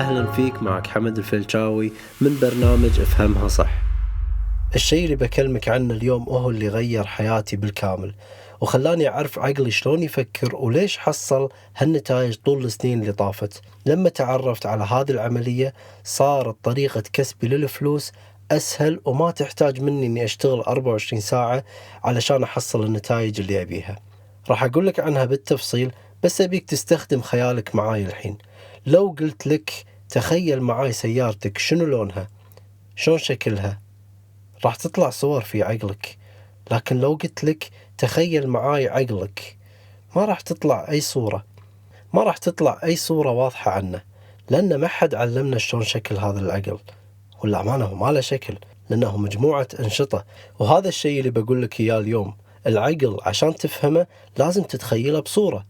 وسهلا فيك معك حمد الفلشاوي من برنامج أفهمها صح. الشيء اللي بكلمك عنه اليوم هو اللي غير حياتي بالكامل وخلاني أعرف عقلي شلون يفكر وليش حصل هالنتائج طول السنين اللي طافت. لما تعرفت على هذه العملية صارت طريقة كسبي للفلوس أسهل وما تحتاج مني أني أشتغل 24 ساعة علشان أحصل النتائج اللي أبيها. راح أقول لك عنها بالتفصيل بس أبيك تستخدم خيالك معاي الحين. لو قلت لك تخيل معاي سيارتك شنو لونها؟ شلون شكلها؟ راح تطلع صور في عقلك لكن لو قلت لك تخيل معاي عقلك ما راح تطلع أي صورة. ما راح تطلع أي صورة واضحة عنه لأن ما حد علمنا شلون شكل هذا العقل. والأمانة هو ما له شكل لأنه مجموعة أنشطة. وهذا الشيء اللي بقول لك إياه اليوم العقل عشان تفهمه لازم تتخيله بصورة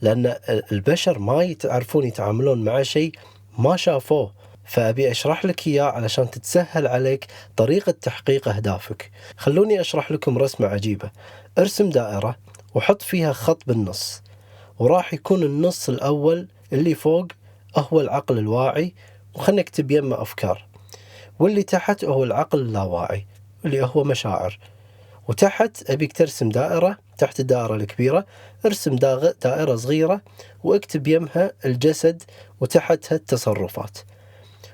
لأن البشر ما يتعرفون يتعاملون مع شيء ما شافوه. فأبي أشرح لك إياه علشان تتسهل عليك طريقة تحقيق أهدافك. خلوني أشرح لكم رسمة عجيبة. ارسم دائرة وحط فيها خط بالنص. وراح يكون النص الأول اللي فوق هو العقل الواعي وخلنا نكتب يمه أفكار. واللي تحت هو العقل اللاواعي اللي هو مشاعر. وتحت أبيك ترسم دائرة تحت الدائرة الكبيرة ارسم دائرة صغيرة واكتب يمها الجسد وتحتها التصرفات.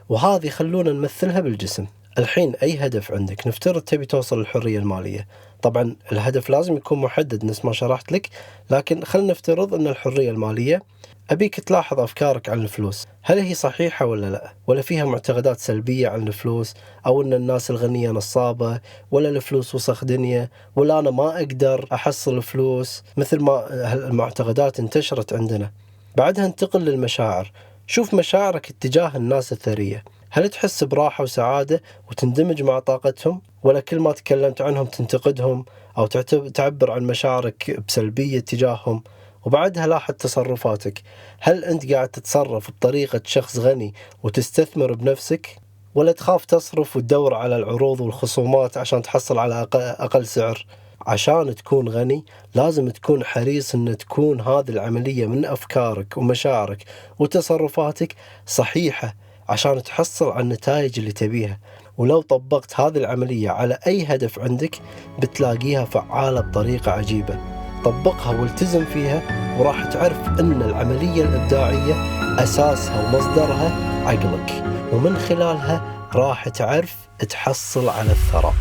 وهذه خلونا نمثلها بالجسم. الحين أي هدف عندك؟ نفترض تبي توصل للحرية المالية. طبعا الهدف لازم يكون محدد نفس ما شرحت لك لكن خلينا نفترض أن الحرية المالية أبيك تلاحظ أفكارك عن الفلوس. هل هي صحيحة ولا لا؟ ولا فيها معتقدات سلبية عن الفلوس أو أن الناس الغنية نصابة ولا الفلوس وسخ دنيا ولا أنا ما أقدر أحصل فلوس مثل ما المعتقدات انتشرت عندنا. بعدها انتقل للمشاعر. شوف مشاعرك اتجاه الناس الثرية. هل تحس براحة وسعادة وتندمج مع طاقتهم؟ ولا كل ما تكلمت عنهم تنتقدهم أو تعبر عن مشاعرك بسلبية تجاههم؟ وبعدها لاحظ تصرفاتك. هل أنت قاعد تتصرف بطريقة شخص غني وتستثمر بنفسك؟ ولا تخاف تصرف وتدور على العروض والخصومات عشان تحصل على أقل سعر؟ عشان تكون غني لازم تكون حريص إن تكون هذه العملية من أفكارك ومشاعرك وتصرفاتك صحيحة عشان تحصل على النتائج اللي تبيها. ولو طبقت هذه العملية على أي هدف عندك بتلاقيها فعالة بطريقة عجيبة. طبقها والتزم فيها وراح تعرف أن العملية الإبداعية أساسها ومصدرها عقلك. ومن خلالها راح تعرف تحصل على الثراء.